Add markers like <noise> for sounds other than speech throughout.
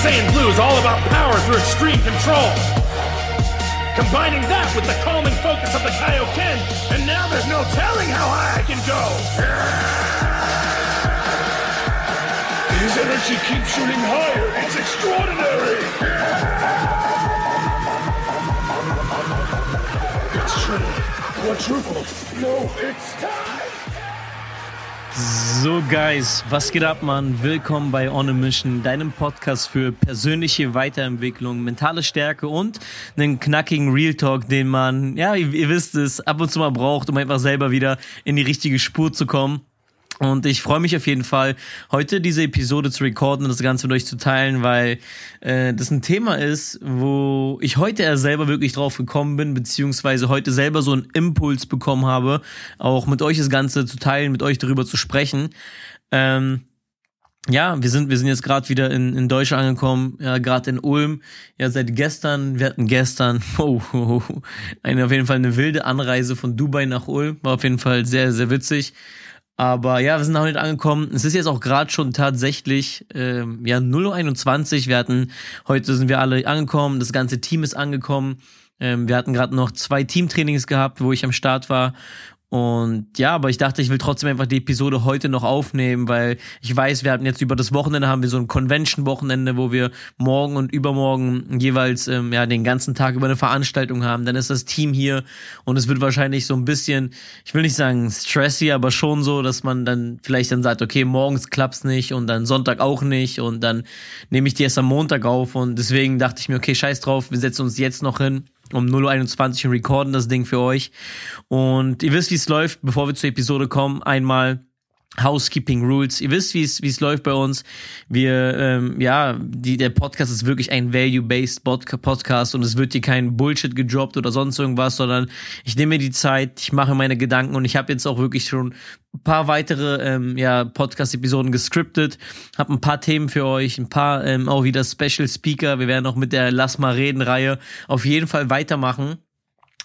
Saiyan Blue is all about power through extreme control. Combining that with the calming focus of the Kaioken, and now there's no telling how high I can go. His energy keeps shooting higher. It's extraordinary. It's true. Quadruple. No, it's time. So, Guys, was geht ab, Mann? Willkommen bei On a Mission, deinem Podcast für persönliche Weiterentwicklung, mentale Stärke und einen knackigen Real Talk, den man, ja, ihr, ihr wisst es, ab und zu mal braucht, um einfach selber wieder in die richtige Spur zu kommen. Und ich freue mich auf jeden Fall, heute diese Episode zu recorden und das Ganze mit euch zu teilen, weil äh, das ein Thema ist, wo ich heute erst selber wirklich drauf gekommen bin, beziehungsweise heute selber so einen Impuls bekommen habe, auch mit euch das Ganze zu teilen, mit euch darüber zu sprechen. Ähm, ja, wir sind wir sind jetzt gerade wieder in, in Deutschland angekommen, ja, gerade in Ulm. Ja, seit gestern, wir hatten gestern, <laughs> oh, oh, oh, eine auf jeden Fall eine wilde Anreise von Dubai nach Ulm, war auf jeden Fall sehr sehr witzig. Aber ja, wir sind noch nicht angekommen. Es ist jetzt auch gerade schon tatsächlich ähm, ja 0.21 Wir hatten, heute sind wir alle angekommen, das ganze Team ist angekommen. Ähm, wir hatten gerade noch zwei Teamtrainings gehabt, wo ich am Start war. Und ja, aber ich dachte, ich will trotzdem einfach die Episode heute noch aufnehmen, weil ich weiß, wir hatten jetzt über das Wochenende haben wir so ein Convention-Wochenende, wo wir morgen und übermorgen jeweils ähm, ja den ganzen Tag über eine Veranstaltung haben. Dann ist das Team hier und es wird wahrscheinlich so ein bisschen, ich will nicht sagen stressy, aber schon so, dass man dann vielleicht dann sagt, okay, morgens klappt's nicht und dann Sonntag auch nicht und dann nehme ich die erst am Montag auf und deswegen dachte ich mir, okay, scheiß drauf, wir setzen uns jetzt noch hin um 0.21 Uhr recorden das Ding für euch. Und ihr wisst, wie es läuft, bevor wir zur Episode kommen. Einmal Housekeeping Rules. Ihr wisst, wie es läuft bei uns. Wir ähm, ja, die der Podcast ist wirklich ein value-based Podcast und es wird hier kein Bullshit gedroppt oder sonst irgendwas, sondern ich nehme mir die Zeit, ich mache meine Gedanken und ich habe jetzt auch wirklich schon ein paar weitere ähm, ja Podcast-Episoden gescriptet, habe ein paar Themen für euch, ein paar ähm, auch wieder Special Speaker. Wir werden auch mit der Lass mal reden Reihe auf jeden Fall weitermachen.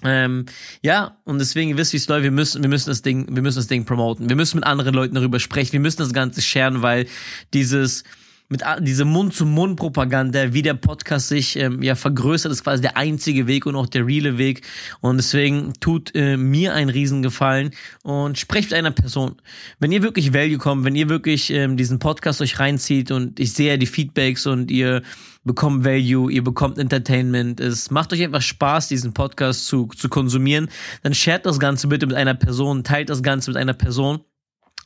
Ähm, ja, und deswegen, ihr wisst, wie es läuft, wir müssen, wir müssen das Ding, wir müssen das Ding promoten. Wir müssen mit anderen Leuten darüber sprechen, wir müssen das Ganze scheren, weil dieses, mit diese Mund-zu-Mund-Propaganda, wie der Podcast sich ähm, ja vergrößert, ist quasi der einzige Weg und auch der reale Weg. Und deswegen tut äh, mir einen Riesengefallen und sprecht mit einer Person. Wenn ihr wirklich Value kommt, wenn ihr wirklich ähm, diesen Podcast euch reinzieht und ich sehe die Feedbacks und ihr bekommt Value, ihr bekommt Entertainment, es macht euch einfach Spaß, diesen Podcast zu, zu konsumieren, dann shared das Ganze bitte mit einer Person, teilt das Ganze mit einer Person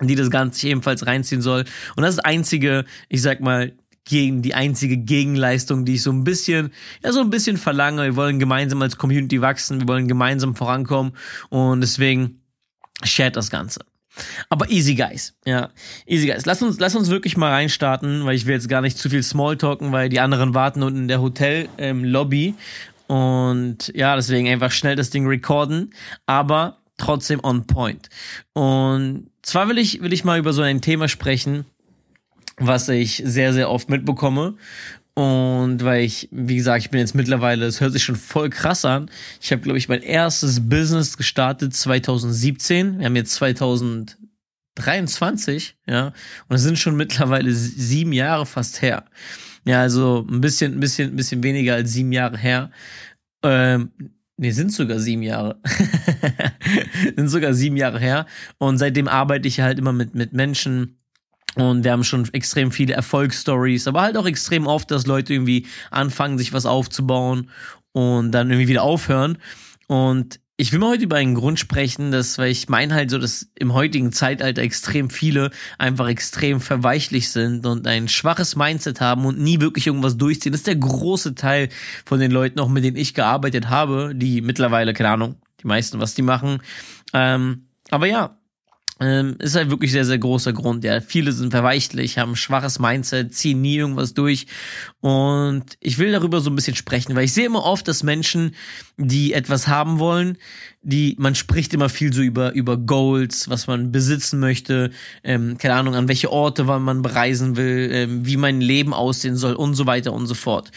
die das Ganze ebenfalls reinziehen soll. Und das ist einzige, ich sag mal, gegen die einzige Gegenleistung, die ich so ein bisschen, ja, so ein bisschen verlange. Wir wollen gemeinsam als Community wachsen, wir wollen gemeinsam vorankommen und deswegen shared das Ganze. Aber easy guys, ja, easy guys. Lass uns, lass uns wirklich mal reinstarten, weil ich will jetzt gar nicht zu viel Smalltalken, weil die anderen warten unten in der Hotel ähm, Lobby und ja, deswegen einfach schnell das Ding recorden, aber trotzdem on point. Und zwar will ich, will ich mal über so ein Thema sprechen, was ich sehr, sehr oft mitbekomme. Und weil ich, wie gesagt, ich bin jetzt mittlerweile, es hört sich schon voll krass an. Ich habe, glaube ich, mein erstes Business gestartet 2017. Wir haben jetzt 2023, ja. Und es sind schon mittlerweile sieben Jahre fast her. Ja, also ein bisschen, ein bisschen, ein bisschen weniger als sieben Jahre her. Ähm, Nee, sind sogar sieben Jahre. <laughs> sind sogar sieben Jahre her. Und seitdem arbeite ich halt immer mit, mit Menschen. Und wir haben schon extrem viele Erfolgsstories, aber halt auch extrem oft, dass Leute irgendwie anfangen, sich was aufzubauen und dann irgendwie wieder aufhören. Und ich will mal heute über einen Grund sprechen, dass, weil ich meine halt so, dass im heutigen Zeitalter extrem viele einfach extrem verweichlich sind und ein schwaches Mindset haben und nie wirklich irgendwas durchziehen. Das ist der große Teil von den Leuten, auch mit denen ich gearbeitet habe, die mittlerweile, keine Ahnung, die meisten, was die machen. Ähm, aber ja, ähm, ist halt wirklich sehr, sehr großer Grund. Ja, viele sind verweichlich, haben ein schwaches Mindset, ziehen nie irgendwas durch. Und ich will darüber so ein bisschen sprechen, weil ich sehe immer oft, dass Menschen, die etwas haben wollen, die, man spricht immer viel so über, über Goals, was man besitzen möchte, ähm, keine Ahnung, an welche Orte man bereisen will, ähm, wie mein Leben aussehen soll und so weiter und so fort.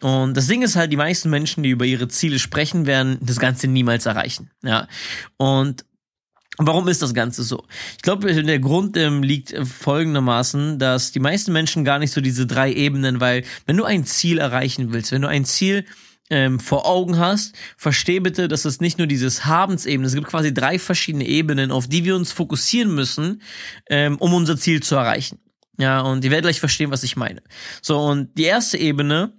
Und das Ding ist halt, die meisten Menschen, die über ihre Ziele sprechen, werden das Ganze niemals erreichen. Ja. Und Warum ist das Ganze so? Ich glaube, der Grund ähm, liegt folgendermaßen, dass die meisten Menschen gar nicht so diese drei Ebenen, weil wenn du ein Ziel erreichen willst, wenn du ein Ziel ähm, vor Augen hast, versteh bitte, dass es nicht nur dieses Habensebene, es gibt quasi drei verschiedene Ebenen, auf die wir uns fokussieren müssen, ähm, um unser Ziel zu erreichen. Ja, und ihr werdet gleich verstehen, was ich meine. So, und die erste Ebene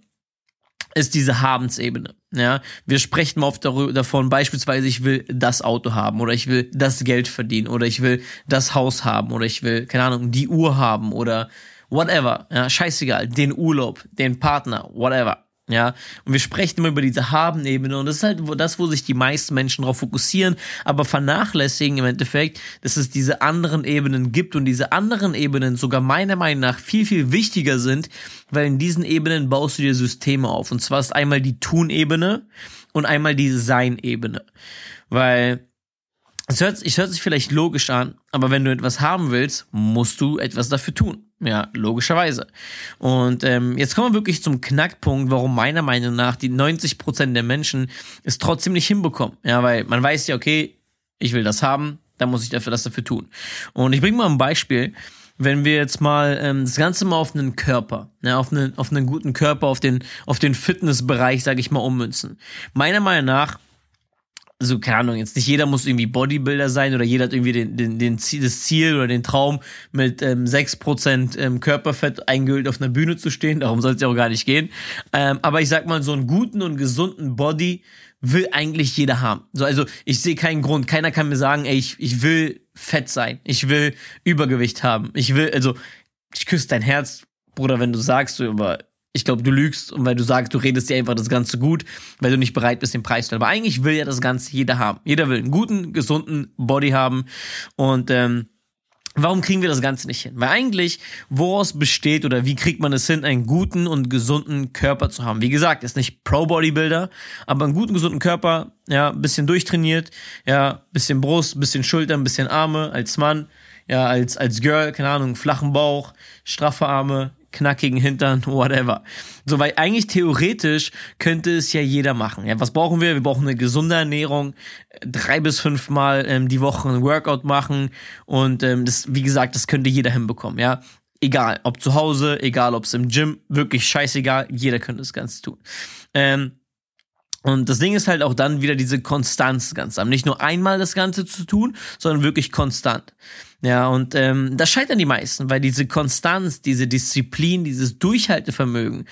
ist diese Habensebene. Ja, wir sprechen oft darüber, davon, beispielsweise, ich will das Auto haben oder ich will das Geld verdienen oder ich will das Haus haben oder ich will, keine Ahnung, die Uhr haben oder whatever. Ja, scheißegal, den Urlaub, den Partner, whatever. Ja, und wir sprechen immer über diese Haben-Ebene und das ist halt das, wo sich die meisten Menschen darauf fokussieren, aber vernachlässigen im Endeffekt, dass es diese anderen Ebenen gibt und diese anderen Ebenen sogar meiner Meinung nach viel, viel wichtiger sind, weil in diesen Ebenen baust du dir Systeme auf. Und zwar ist einmal die Tun-Ebene und einmal die Sein-Ebene. Weil es hört, es hört sich vielleicht logisch an, aber wenn du etwas haben willst, musst du etwas dafür tun. Ja, logischerweise. Und ähm, jetzt kommen wir wirklich zum Knackpunkt, warum meiner Meinung nach die 90% der Menschen es trotzdem nicht hinbekommen. Ja, weil man weiß ja, okay, ich will das haben, dann muss ich dafür das dafür tun. Und ich bringe mal ein Beispiel. Wenn wir jetzt mal ähm, das Ganze mal auf einen Körper, ja, auf einen, auf einen guten Körper, auf den, auf den Fitnessbereich, sage ich mal, ummünzen. Meiner Meinung nach also keine Ahnung, jetzt nicht jeder muss irgendwie Bodybuilder sein oder jeder hat irgendwie den, den, den Ziel, das Ziel oder den Traum, mit ähm, 6% ähm, Körperfett eingehüllt auf einer Bühne zu stehen. Darum soll es ja auch gar nicht gehen. Ähm, aber ich sag mal, so einen guten und gesunden Body will eigentlich jeder haben. So, also ich sehe keinen Grund. Keiner kann mir sagen, ey, ich, ich will fett sein. Ich will Übergewicht haben. Ich will, also, ich küsse dein Herz, Bruder, wenn du sagst, aber ich glaube, du lügst und weil du sagst, du redest dir einfach das Ganze gut, weil du nicht bereit bist, den Preis zu. Aber eigentlich will ja das Ganze jeder haben. Jeder will einen guten, gesunden Body haben. Und ähm, warum kriegen wir das Ganze nicht hin? Weil eigentlich, woraus besteht oder wie kriegt man es hin, einen guten und gesunden Körper zu haben? Wie gesagt, ist nicht Pro-Bodybuilder, aber einen guten, gesunden Körper, ja, bisschen durchtrainiert, ja, bisschen Brust, bisschen Schultern, bisschen Arme als Mann, ja, als, als Girl, keine Ahnung, flachen Bauch, straffe Arme, knackigen Hintern, <laughs> whatever. So, weil eigentlich theoretisch könnte es ja jeder machen. Ja, was brauchen wir? Wir brauchen eine gesunde Ernährung, drei bis fünf Mal ähm, die Woche ein Workout machen und ähm, das, wie gesagt, das könnte jeder hinbekommen. Ja, egal, ob zu Hause, egal, ob es im Gym, wirklich scheißegal, jeder könnte das Ganze tun. Ähm, und das Ding ist halt auch dann wieder diese Konstanz ganz am. Nicht nur einmal das Ganze zu tun, sondern wirklich konstant. Ja, und ähm, das scheitern die meisten, weil diese Konstanz, diese Disziplin, dieses Durchhaltevermögen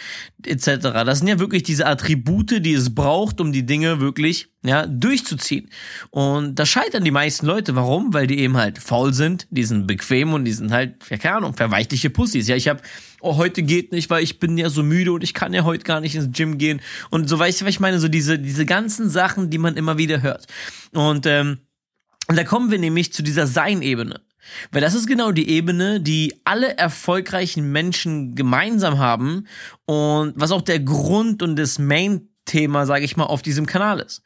etc., das sind ja wirklich diese Attribute, die es braucht, um die Dinge wirklich ja, durchzuziehen. Und da scheitern die meisten Leute. Warum? Weil die eben halt faul sind, die sind bequem und die sind halt, ja, keine Ahnung, verweichliche Pussys. Ja, ich habe, oh, heute geht nicht, weil ich bin ja so müde und ich kann ja heute gar nicht ins Gym gehen. Und so weißt du, was ich meine? So diese, diese ganzen Sachen, die man immer wieder hört. Und ähm, da kommen wir nämlich zu dieser Sein-Ebene. Weil das ist genau die Ebene, die alle erfolgreichen Menschen gemeinsam haben und was auch der Grund und das Main Thema, sage ich mal, auf diesem Kanal ist.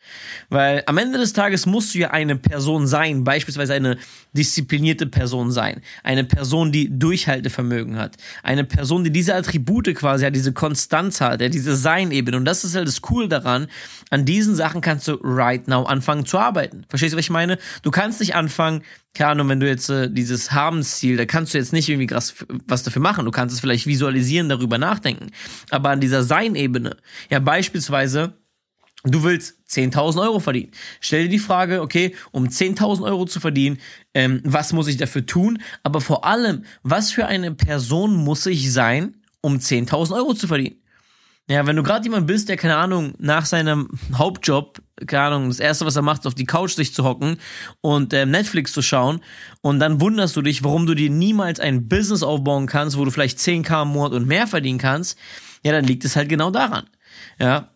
Weil am Ende des Tages musst du ja eine Person sein, beispielsweise eine disziplinierte Person sein, eine Person, die Durchhaltevermögen hat, eine Person, die diese Attribute quasi hat, diese Konstanz hat, ja, diese Sein-Ebene. Und das ist halt das Cool daran. An diesen Sachen kannst du right now anfangen zu arbeiten. Verstehst du, was ich meine? Du kannst nicht anfangen, keine Ahnung, wenn du jetzt äh, dieses Habensziel, da kannst du jetzt nicht irgendwie krass was dafür machen. Du kannst es vielleicht visualisieren, darüber nachdenken. Aber an dieser Sein-Ebene, ja beispielsweise, du willst 10.000 Euro verdienen. Stell dir die Frage, okay, um 10.000 Euro zu verdienen, ähm, was muss ich dafür tun? Aber vor allem, was für eine Person muss ich sein, um 10.000 Euro zu verdienen? Ja, wenn du gerade jemand bist, der, keine Ahnung, nach seinem Hauptjob, keine Ahnung, das erste, was er macht, ist auf die Couch sich zu hocken und äh, Netflix zu schauen und dann wunderst du dich, warum du dir niemals ein Business aufbauen kannst, wo du vielleicht 10k im Monat und mehr verdienen kannst, ja, dann liegt es halt genau daran. Ja,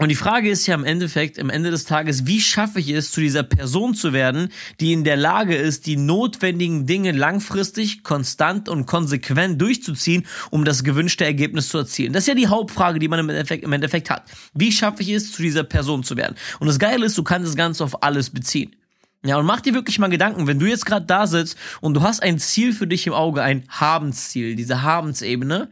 und die Frage ist ja im Endeffekt, am Ende des Tages, wie schaffe ich es, zu dieser Person zu werden, die in der Lage ist, die notwendigen Dinge langfristig, konstant und konsequent durchzuziehen, um das gewünschte Ergebnis zu erzielen. Das ist ja die Hauptfrage, die man im Endeffekt, im Endeffekt hat. Wie schaffe ich es, zu dieser Person zu werden? Und das Geile ist, du kannst das Ganze auf alles beziehen. Ja, und mach dir wirklich mal Gedanken, wenn du jetzt gerade da sitzt und du hast ein Ziel für dich im Auge, ein Habensziel, diese Habensebene,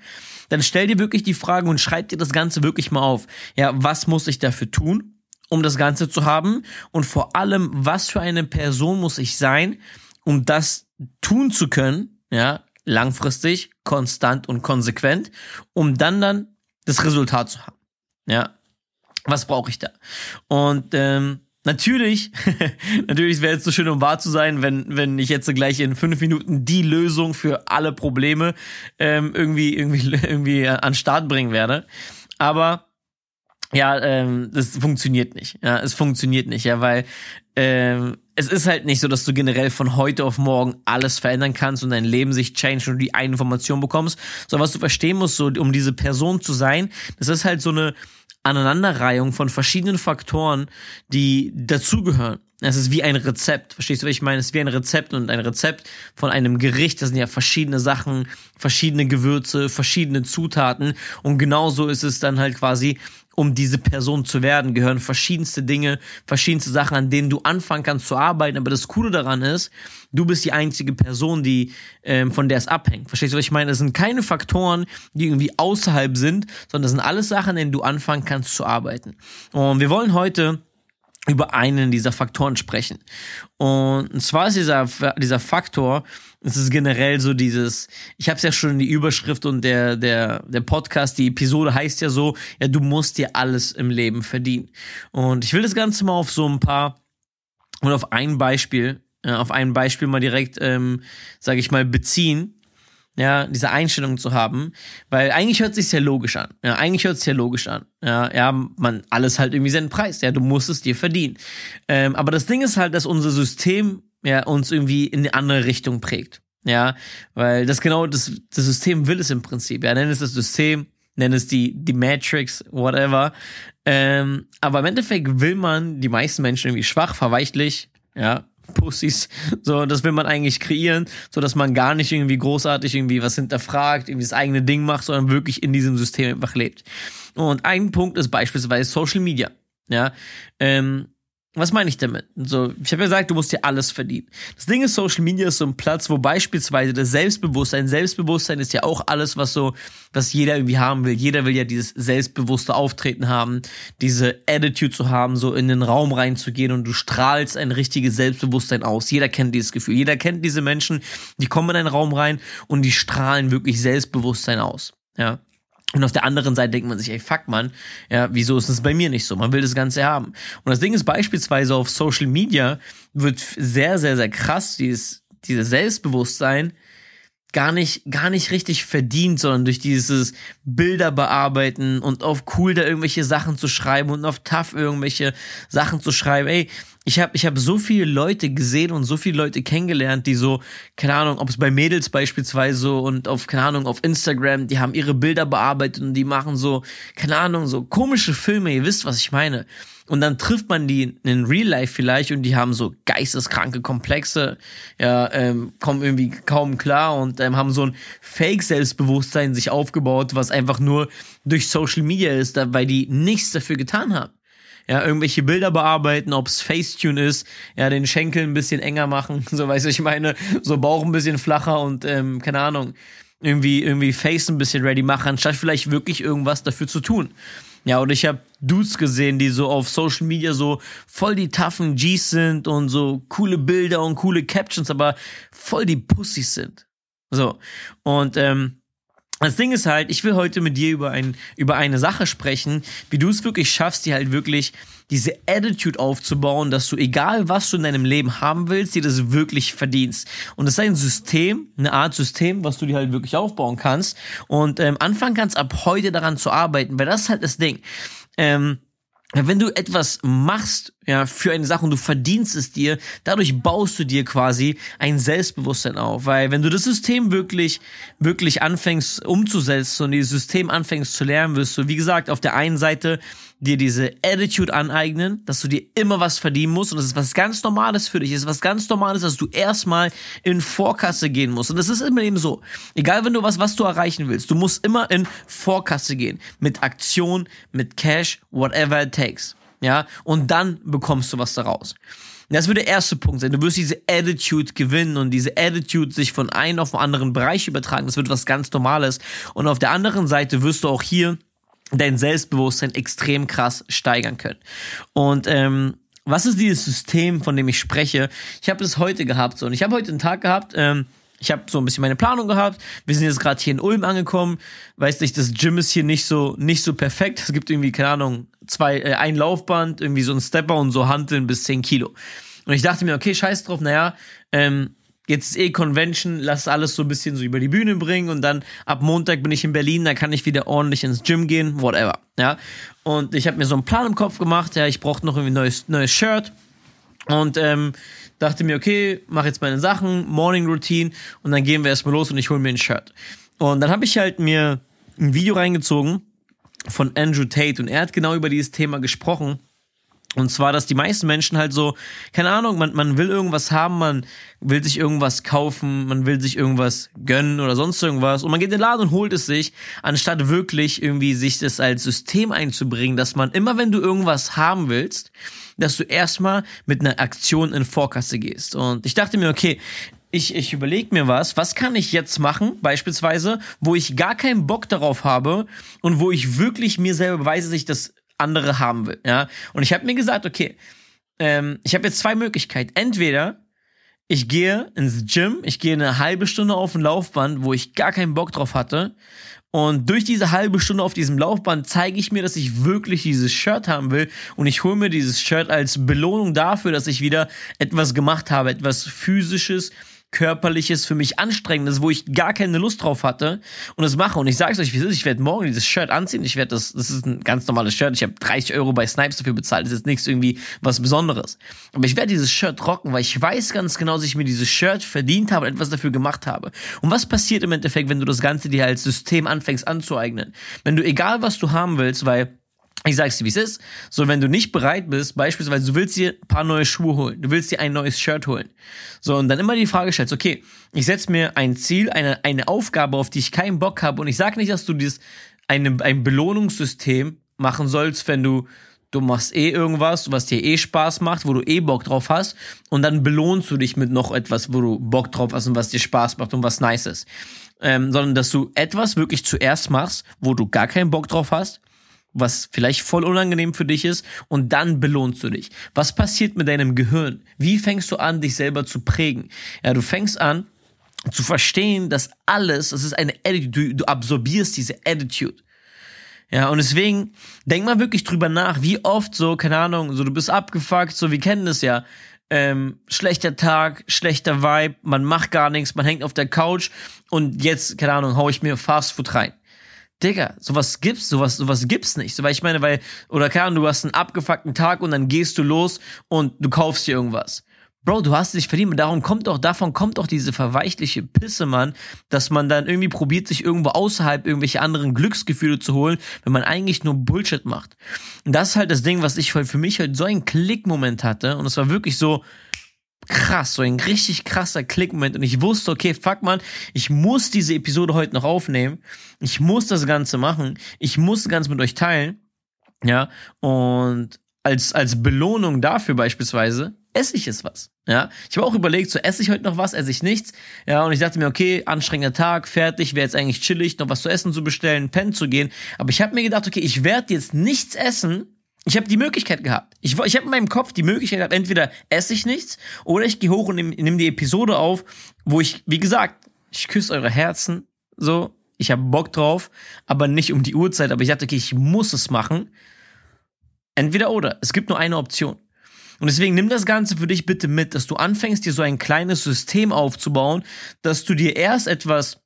dann stell dir wirklich die Frage und schreib dir das Ganze wirklich mal auf. Ja, was muss ich dafür tun? um das Ganze zu haben und vor allem, was für eine Person muss ich sein, um das tun zu können, ja, langfristig, konstant und konsequent, um dann dann das Resultat zu haben. Ja, was brauche ich da? Und ähm, natürlich, <laughs> natürlich wäre es so schön, um wahr zu sein, wenn wenn ich jetzt gleich in fünf Minuten die Lösung für alle Probleme ähm, irgendwie irgendwie <laughs> irgendwie an Start bringen werde. Aber ja, ähm, das funktioniert nicht. Ja, es funktioniert nicht, ja, weil ähm, es ist halt nicht so, dass du generell von heute auf morgen alles verändern kannst und dein Leben sich change und du die eine Information bekommst. sondern was du verstehen musst, so um diese Person zu sein, das ist halt so eine Aneinanderreihung von verschiedenen Faktoren, die dazugehören. Es ist wie ein Rezept. Verstehst du, was ich meine? Es ist wie ein Rezept und ein Rezept von einem Gericht. Das sind ja verschiedene Sachen, verschiedene Gewürze, verschiedene Zutaten. Und genauso ist es dann halt quasi um diese Person zu werden, gehören verschiedenste Dinge, verschiedenste Sachen, an denen du anfangen kannst zu arbeiten. Aber das Coole daran ist, du bist die einzige Person, die ähm, von der es abhängt. Verstehst du, was ich meine? Das sind keine Faktoren, die irgendwie außerhalb sind, sondern das sind alles Sachen, an denen du anfangen kannst zu arbeiten. Und wir wollen heute über einen dieser Faktoren sprechen. Und zwar ist dieser, dieser Faktor, es ist generell so dieses, ich habe es ja schon in die Überschrift und der, der, der Podcast, die Episode heißt ja so, ja, du musst dir alles im Leben verdienen. Und ich will das Ganze mal auf so ein paar und auf ein Beispiel, ja, auf ein Beispiel mal direkt, ähm, sage ich mal, beziehen ja, diese Einstellung zu haben, weil eigentlich hört sich ja logisch an. Ja, eigentlich hört sich ja logisch an. Ja, ja, man alles halt irgendwie seinen Preis. Ja, du musst es dir verdienen. Ähm, aber das Ding ist halt, dass unser System ja uns irgendwie in eine andere Richtung prägt. Ja, weil das genau das, das System will es im Prinzip. Ja, nenn es das System, nenn es die die Matrix, whatever. Ähm, aber im Endeffekt will man die meisten Menschen irgendwie schwach, verweichlich, ja, Pussys. So, das will man eigentlich kreieren, so dass man gar nicht irgendwie großartig irgendwie was hinterfragt, irgendwie das eigene Ding macht, sondern wirklich in diesem System einfach lebt. Und ein Punkt ist beispielsweise Social Media. Ja, ähm, was meine ich damit? So, ich habe ja gesagt, du musst dir alles verdienen. Das Ding ist, Social Media ist so ein Platz, wo beispielsweise das Selbstbewusstsein, Selbstbewusstsein ist ja auch alles, was so, was jeder irgendwie haben will. Jeder will ja dieses selbstbewusste Auftreten haben, diese Attitude zu haben, so in den Raum reinzugehen und du strahlst ein richtiges Selbstbewusstsein aus. Jeder kennt dieses Gefühl. Jeder kennt diese Menschen, die kommen in einen Raum rein und die strahlen wirklich Selbstbewusstsein aus. Ja. Und auf der anderen Seite denkt man sich, ey, fuck man, ja, wieso ist es bei mir nicht so? Man will das Ganze haben. Und das Ding ist beispielsweise auf Social Media wird sehr, sehr, sehr krass dieses, dieses Selbstbewusstsein gar nicht, gar nicht richtig verdient, sondern durch dieses Bilder bearbeiten und auf cool da irgendwelche Sachen zu schreiben und auf tough irgendwelche Sachen zu schreiben. Ey, ich habe ich hab so viele Leute gesehen und so viele Leute kennengelernt, die so, keine Ahnung, ob es bei Mädels beispielsweise und auf, keine Ahnung, auf Instagram, die haben ihre Bilder bearbeitet und die machen so, keine Ahnung, so komische Filme, ihr wisst, was ich meine. Und dann trifft man die in Real Life vielleicht und die haben so geisteskranke Komplexe, ja, ähm, kommen irgendwie kaum klar und ähm, haben so ein Fake-Selbstbewusstsein sich aufgebaut, was einfach nur durch Social Media ist, weil die nichts dafür getan haben ja, irgendwelche Bilder bearbeiten, ob's Facetune ist, ja, den Schenkel ein bisschen enger machen, <laughs> so weiß ich meine, so Bauch ein bisschen flacher und ähm, keine Ahnung, irgendwie irgendwie Face ein bisschen ready machen, anstatt vielleicht wirklich irgendwas dafür zu tun. Ja, und ich habe Dudes gesehen, die so auf Social Media so voll die toughen Gs sind und so coole Bilder und coole Captions, aber voll die Pussys sind. So. Und ähm, das Ding ist halt, ich will heute mit dir über, ein, über eine Sache sprechen, wie du es wirklich schaffst, dir halt wirklich diese Attitude aufzubauen, dass du, egal was du in deinem Leben haben willst, dir das wirklich verdienst. Und das ist ein System, eine Art System, was du dir halt wirklich aufbauen kannst und ähm, anfangen kannst, ab heute daran zu arbeiten, weil das ist halt das Ding. Ähm, wenn du etwas machst, ja, für eine Sache und du verdienst es dir, dadurch baust du dir quasi ein Selbstbewusstsein auf. Weil wenn du das System wirklich, wirklich anfängst umzusetzen und dieses System anfängst zu lernen, wirst du, wie gesagt, auf der einen Seite dir diese Attitude aneignen, dass du dir immer was verdienen musst und das ist was ganz Normales für dich, das ist was ganz Normales, dass du erstmal in Vorkasse gehen musst. Und das ist immer eben so. Egal, wenn du was, was du erreichen willst, du musst immer in Vorkasse gehen. Mit Aktion, mit Cash, whatever it takes. Ja, und dann bekommst du was daraus. Das wird der erste Punkt sein. Du wirst diese Attitude gewinnen und diese Attitude sich von einem auf einen anderen Bereich übertragen. Das wird was ganz Normales. Und auf der anderen Seite wirst du auch hier dein Selbstbewusstsein extrem krass steigern können. Und ähm, was ist dieses System, von dem ich spreche? Ich habe es heute gehabt so und ich habe heute einen Tag gehabt. Ähm, ich habe so ein bisschen meine Planung gehabt. Wir sind jetzt gerade hier in Ulm angekommen. Weiß nicht, das Gym ist hier nicht so nicht so perfekt. Es gibt irgendwie keine Ahnung zwei äh, ein Laufband, irgendwie so ein Stepper und so Hanteln bis 10 Kilo. Und ich dachte mir, okay, scheiß drauf. Naja, ähm, jetzt ist eh Convention, lass alles so ein bisschen so über die Bühne bringen und dann ab Montag bin ich in Berlin, dann kann ich wieder ordentlich ins Gym gehen, whatever, ja. Und ich habe mir so einen Plan im Kopf gemacht, ja, ich brauchte noch irgendwie neues, neues Shirt und ähm, dachte mir, okay, mach jetzt meine Sachen, Morning Routine und dann gehen wir erstmal los und ich hole mir ein Shirt. Und dann habe ich halt mir ein Video reingezogen von Andrew Tate und er hat genau über dieses Thema gesprochen und zwar, dass die meisten Menschen halt so, keine Ahnung, man, man will irgendwas haben, man will sich irgendwas kaufen, man will sich irgendwas gönnen oder sonst irgendwas. Und man geht in den Laden und holt es sich, anstatt wirklich irgendwie sich das als System einzubringen, dass man immer, wenn du irgendwas haben willst, dass du erstmal mit einer Aktion in Vorkasse gehst. Und ich dachte mir, okay, ich, ich überlege mir was, was kann ich jetzt machen, beispielsweise, wo ich gar keinen Bock darauf habe und wo ich wirklich mir selber beweise, dass ich das andere haben will. Ja? Und ich habe mir gesagt, okay, ähm, ich habe jetzt zwei Möglichkeiten. Entweder ich gehe ins Gym, ich gehe eine halbe Stunde auf ein Laufband, wo ich gar keinen Bock drauf hatte. Und durch diese halbe Stunde auf diesem Laufband zeige ich mir, dass ich wirklich dieses Shirt haben will. Und ich hole mir dieses Shirt als Belohnung dafür, dass ich wieder etwas gemacht habe, etwas physisches, körperliches, für mich anstrengendes, wo ich gar keine Lust drauf hatte und es mache. Und ich sage es euch, wie es ist, ich werde morgen dieses Shirt anziehen. Ich werde das, das ist ein ganz normales Shirt. Ich habe 30 Euro bei Snipes dafür bezahlt. Das ist jetzt nichts irgendwie was Besonderes. Aber ich werde dieses Shirt rocken, weil ich weiß ganz genau, dass ich mir dieses Shirt verdient habe und etwas dafür gemacht habe. Und was passiert im Endeffekt, wenn du das Ganze dir als System anfängst anzueignen? Wenn du egal was du haben willst, weil ich sag's dir, wie es ist. So, wenn du nicht bereit bist, beispielsweise, du willst dir ein paar neue Schuhe holen, du willst dir ein neues Shirt holen. So, und dann immer die Frage stellst, okay, ich setz mir ein Ziel, eine, eine Aufgabe, auf die ich keinen Bock habe. Und ich sag nicht, dass du dieses, eine, ein Belohnungssystem machen sollst, wenn du, du machst eh irgendwas, was dir eh Spaß macht, wo du eh Bock drauf hast. Und dann belohnst du dich mit noch etwas, wo du Bock drauf hast und was dir Spaß macht und was nice ist. Ähm, sondern dass du etwas wirklich zuerst machst, wo du gar keinen Bock drauf hast was vielleicht voll unangenehm für dich ist und dann belohnst du dich. Was passiert mit deinem Gehirn? Wie fängst du an, dich selber zu prägen? Ja, du fängst an zu verstehen, dass alles, das ist eine Attitude, du, absorbierst diese Attitude. Ja, und deswegen denk mal wirklich drüber nach, wie oft so, keine Ahnung, so du bist abgefuckt, so wir kennen das ja. Ähm, schlechter Tag, schlechter Vibe, man macht gar nichts, man hängt auf der Couch und jetzt, keine Ahnung, hau ich mir Fastfood rein. Digga, sowas gibt's, sowas, sowas gibt's nicht. So, weil ich meine, weil, oder Ahnung, du hast einen abgefuckten Tag und dann gehst du los und du kaufst dir irgendwas. Bro, du hast nicht verdient. Und darum kommt doch, davon kommt doch diese verweichliche Pisse, Mann, dass man dann irgendwie probiert, sich irgendwo außerhalb irgendwelche anderen Glücksgefühle zu holen, wenn man eigentlich nur Bullshit macht. Und das ist halt das Ding, was ich für mich heute so einen Klickmoment hatte. Und es war wirklich so, krass, so ein richtig krasser Klickmoment. Und ich wusste, okay, fuck man, ich muss diese Episode heute noch aufnehmen, ich muss das Ganze machen, ich muss das Ganze mit euch teilen, ja, und als, als Belohnung dafür beispielsweise esse ich es was, ja. Ich habe auch überlegt, so esse ich heute noch was, esse ich nichts, ja, und ich dachte mir, okay, anstrengender Tag, fertig, wäre jetzt eigentlich chillig, noch was zu essen zu bestellen, pennen zu gehen, aber ich habe mir gedacht, okay, ich werde jetzt nichts essen, ich habe die Möglichkeit gehabt. Ich, ich habe in meinem Kopf die Möglichkeit gehabt, entweder esse ich nichts oder ich gehe hoch und nehme nehm die Episode auf, wo ich, wie gesagt, ich küsse eure Herzen, so, ich habe Bock drauf, aber nicht um die Uhrzeit, aber ich dachte, okay, ich muss es machen. Entweder oder. Es gibt nur eine Option. Und deswegen nimm das Ganze für dich bitte mit, dass du anfängst, dir so ein kleines System aufzubauen, dass du dir erst etwas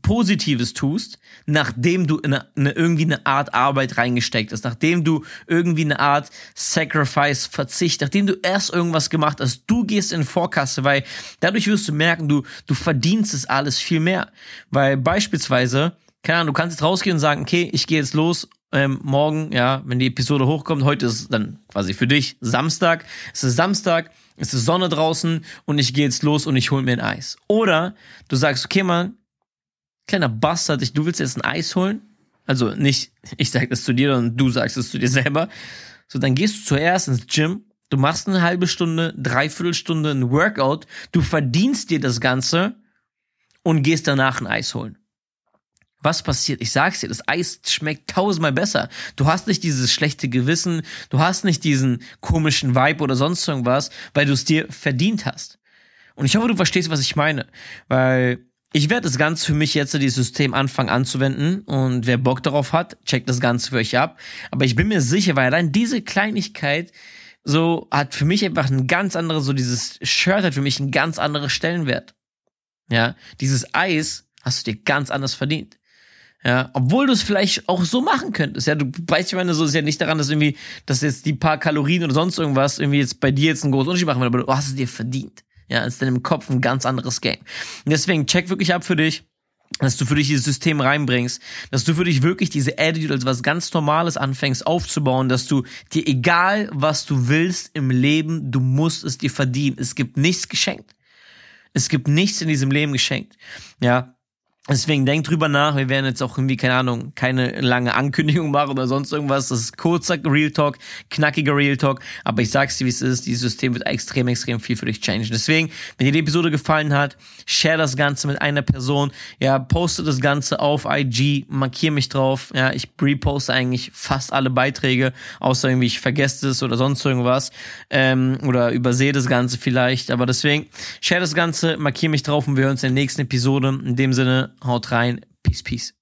Positives tust, nachdem du eine, eine, irgendwie eine Art Arbeit reingesteckt hast, nachdem du irgendwie eine Art Sacrifice, Verzicht, nachdem du erst irgendwas gemacht hast, du gehst in Vorkasse, weil dadurch wirst du merken, du, du verdienst es alles viel mehr. Weil beispielsweise, keine Ahnung, du kannst jetzt rausgehen und sagen, okay, ich gehe jetzt los ähm, morgen, ja, wenn die Episode hochkommt, heute ist dann quasi für dich Samstag, es ist Samstag, es ist Sonne draußen und ich gehe jetzt los und ich hole mir ein Eis. Oder du sagst, okay, Mann, kleiner Bastard, ich, du willst jetzt ein Eis holen? Also nicht, ich sag das zu dir, sondern du sagst es zu dir selber. So, dann gehst du zuerst ins Gym, du machst eine halbe Stunde, dreiviertel Stunde ein Workout, du verdienst dir das Ganze und gehst danach ein Eis holen. was passiert? Ich sag's dir, das Eis schmeckt tausendmal besser. Du hast nicht dieses schlechte Gewissen, du hast nicht diesen komischen Vibe oder sonst irgendwas, weil du es dir verdient hast. Und ich hoffe, du verstehst, was ich meine. Weil ich werde das Ganze für mich jetzt, dieses System anfangen anzuwenden. Und wer Bock darauf hat, checkt das Ganze für euch ab. Aber ich bin mir sicher, weil allein diese Kleinigkeit so hat für mich einfach ein ganz anderes, so dieses Shirt hat für mich einen ganz anderen Stellenwert. Ja, dieses Eis hast du dir ganz anders verdient. Ja, obwohl du es vielleicht auch so machen könntest. Ja, du weißt, ich meine, so ist ja nicht daran, dass irgendwie, dass jetzt die paar Kalorien oder sonst irgendwas irgendwie jetzt bei dir jetzt einen großen Unterschied machen wird, aber du hast es dir verdient. Ja, ist dann im Kopf ein ganz anderes Game. Und deswegen check wirklich ab für dich, dass du für dich dieses System reinbringst, dass du für dich wirklich diese Attitude als was ganz Normales anfängst aufzubauen, dass du dir egal was du willst im Leben, du musst es dir verdienen. Es gibt nichts geschenkt. Es gibt nichts in diesem Leben geschenkt. Ja, Deswegen denk drüber nach. Wir werden jetzt auch irgendwie, keine Ahnung, keine lange Ankündigung machen oder sonst irgendwas. Das ist kurzer Real Talk, knackiger Real Talk. Aber ich sag's dir, wie es ist. Dieses System wird extrem, extrem viel für dich changen. Deswegen, wenn dir die Episode gefallen hat, share das Ganze mit einer Person. Ja, poste das Ganze auf IG, markier mich drauf. Ja, ich reposte eigentlich fast alle Beiträge, außer irgendwie ich vergesse es oder sonst irgendwas. Ähm, oder übersehe das Ganze vielleicht. Aber deswegen, share das Ganze, markier mich drauf und wir hören uns in der nächsten Episode. In dem Sinne, Haut rein. Peace, peace.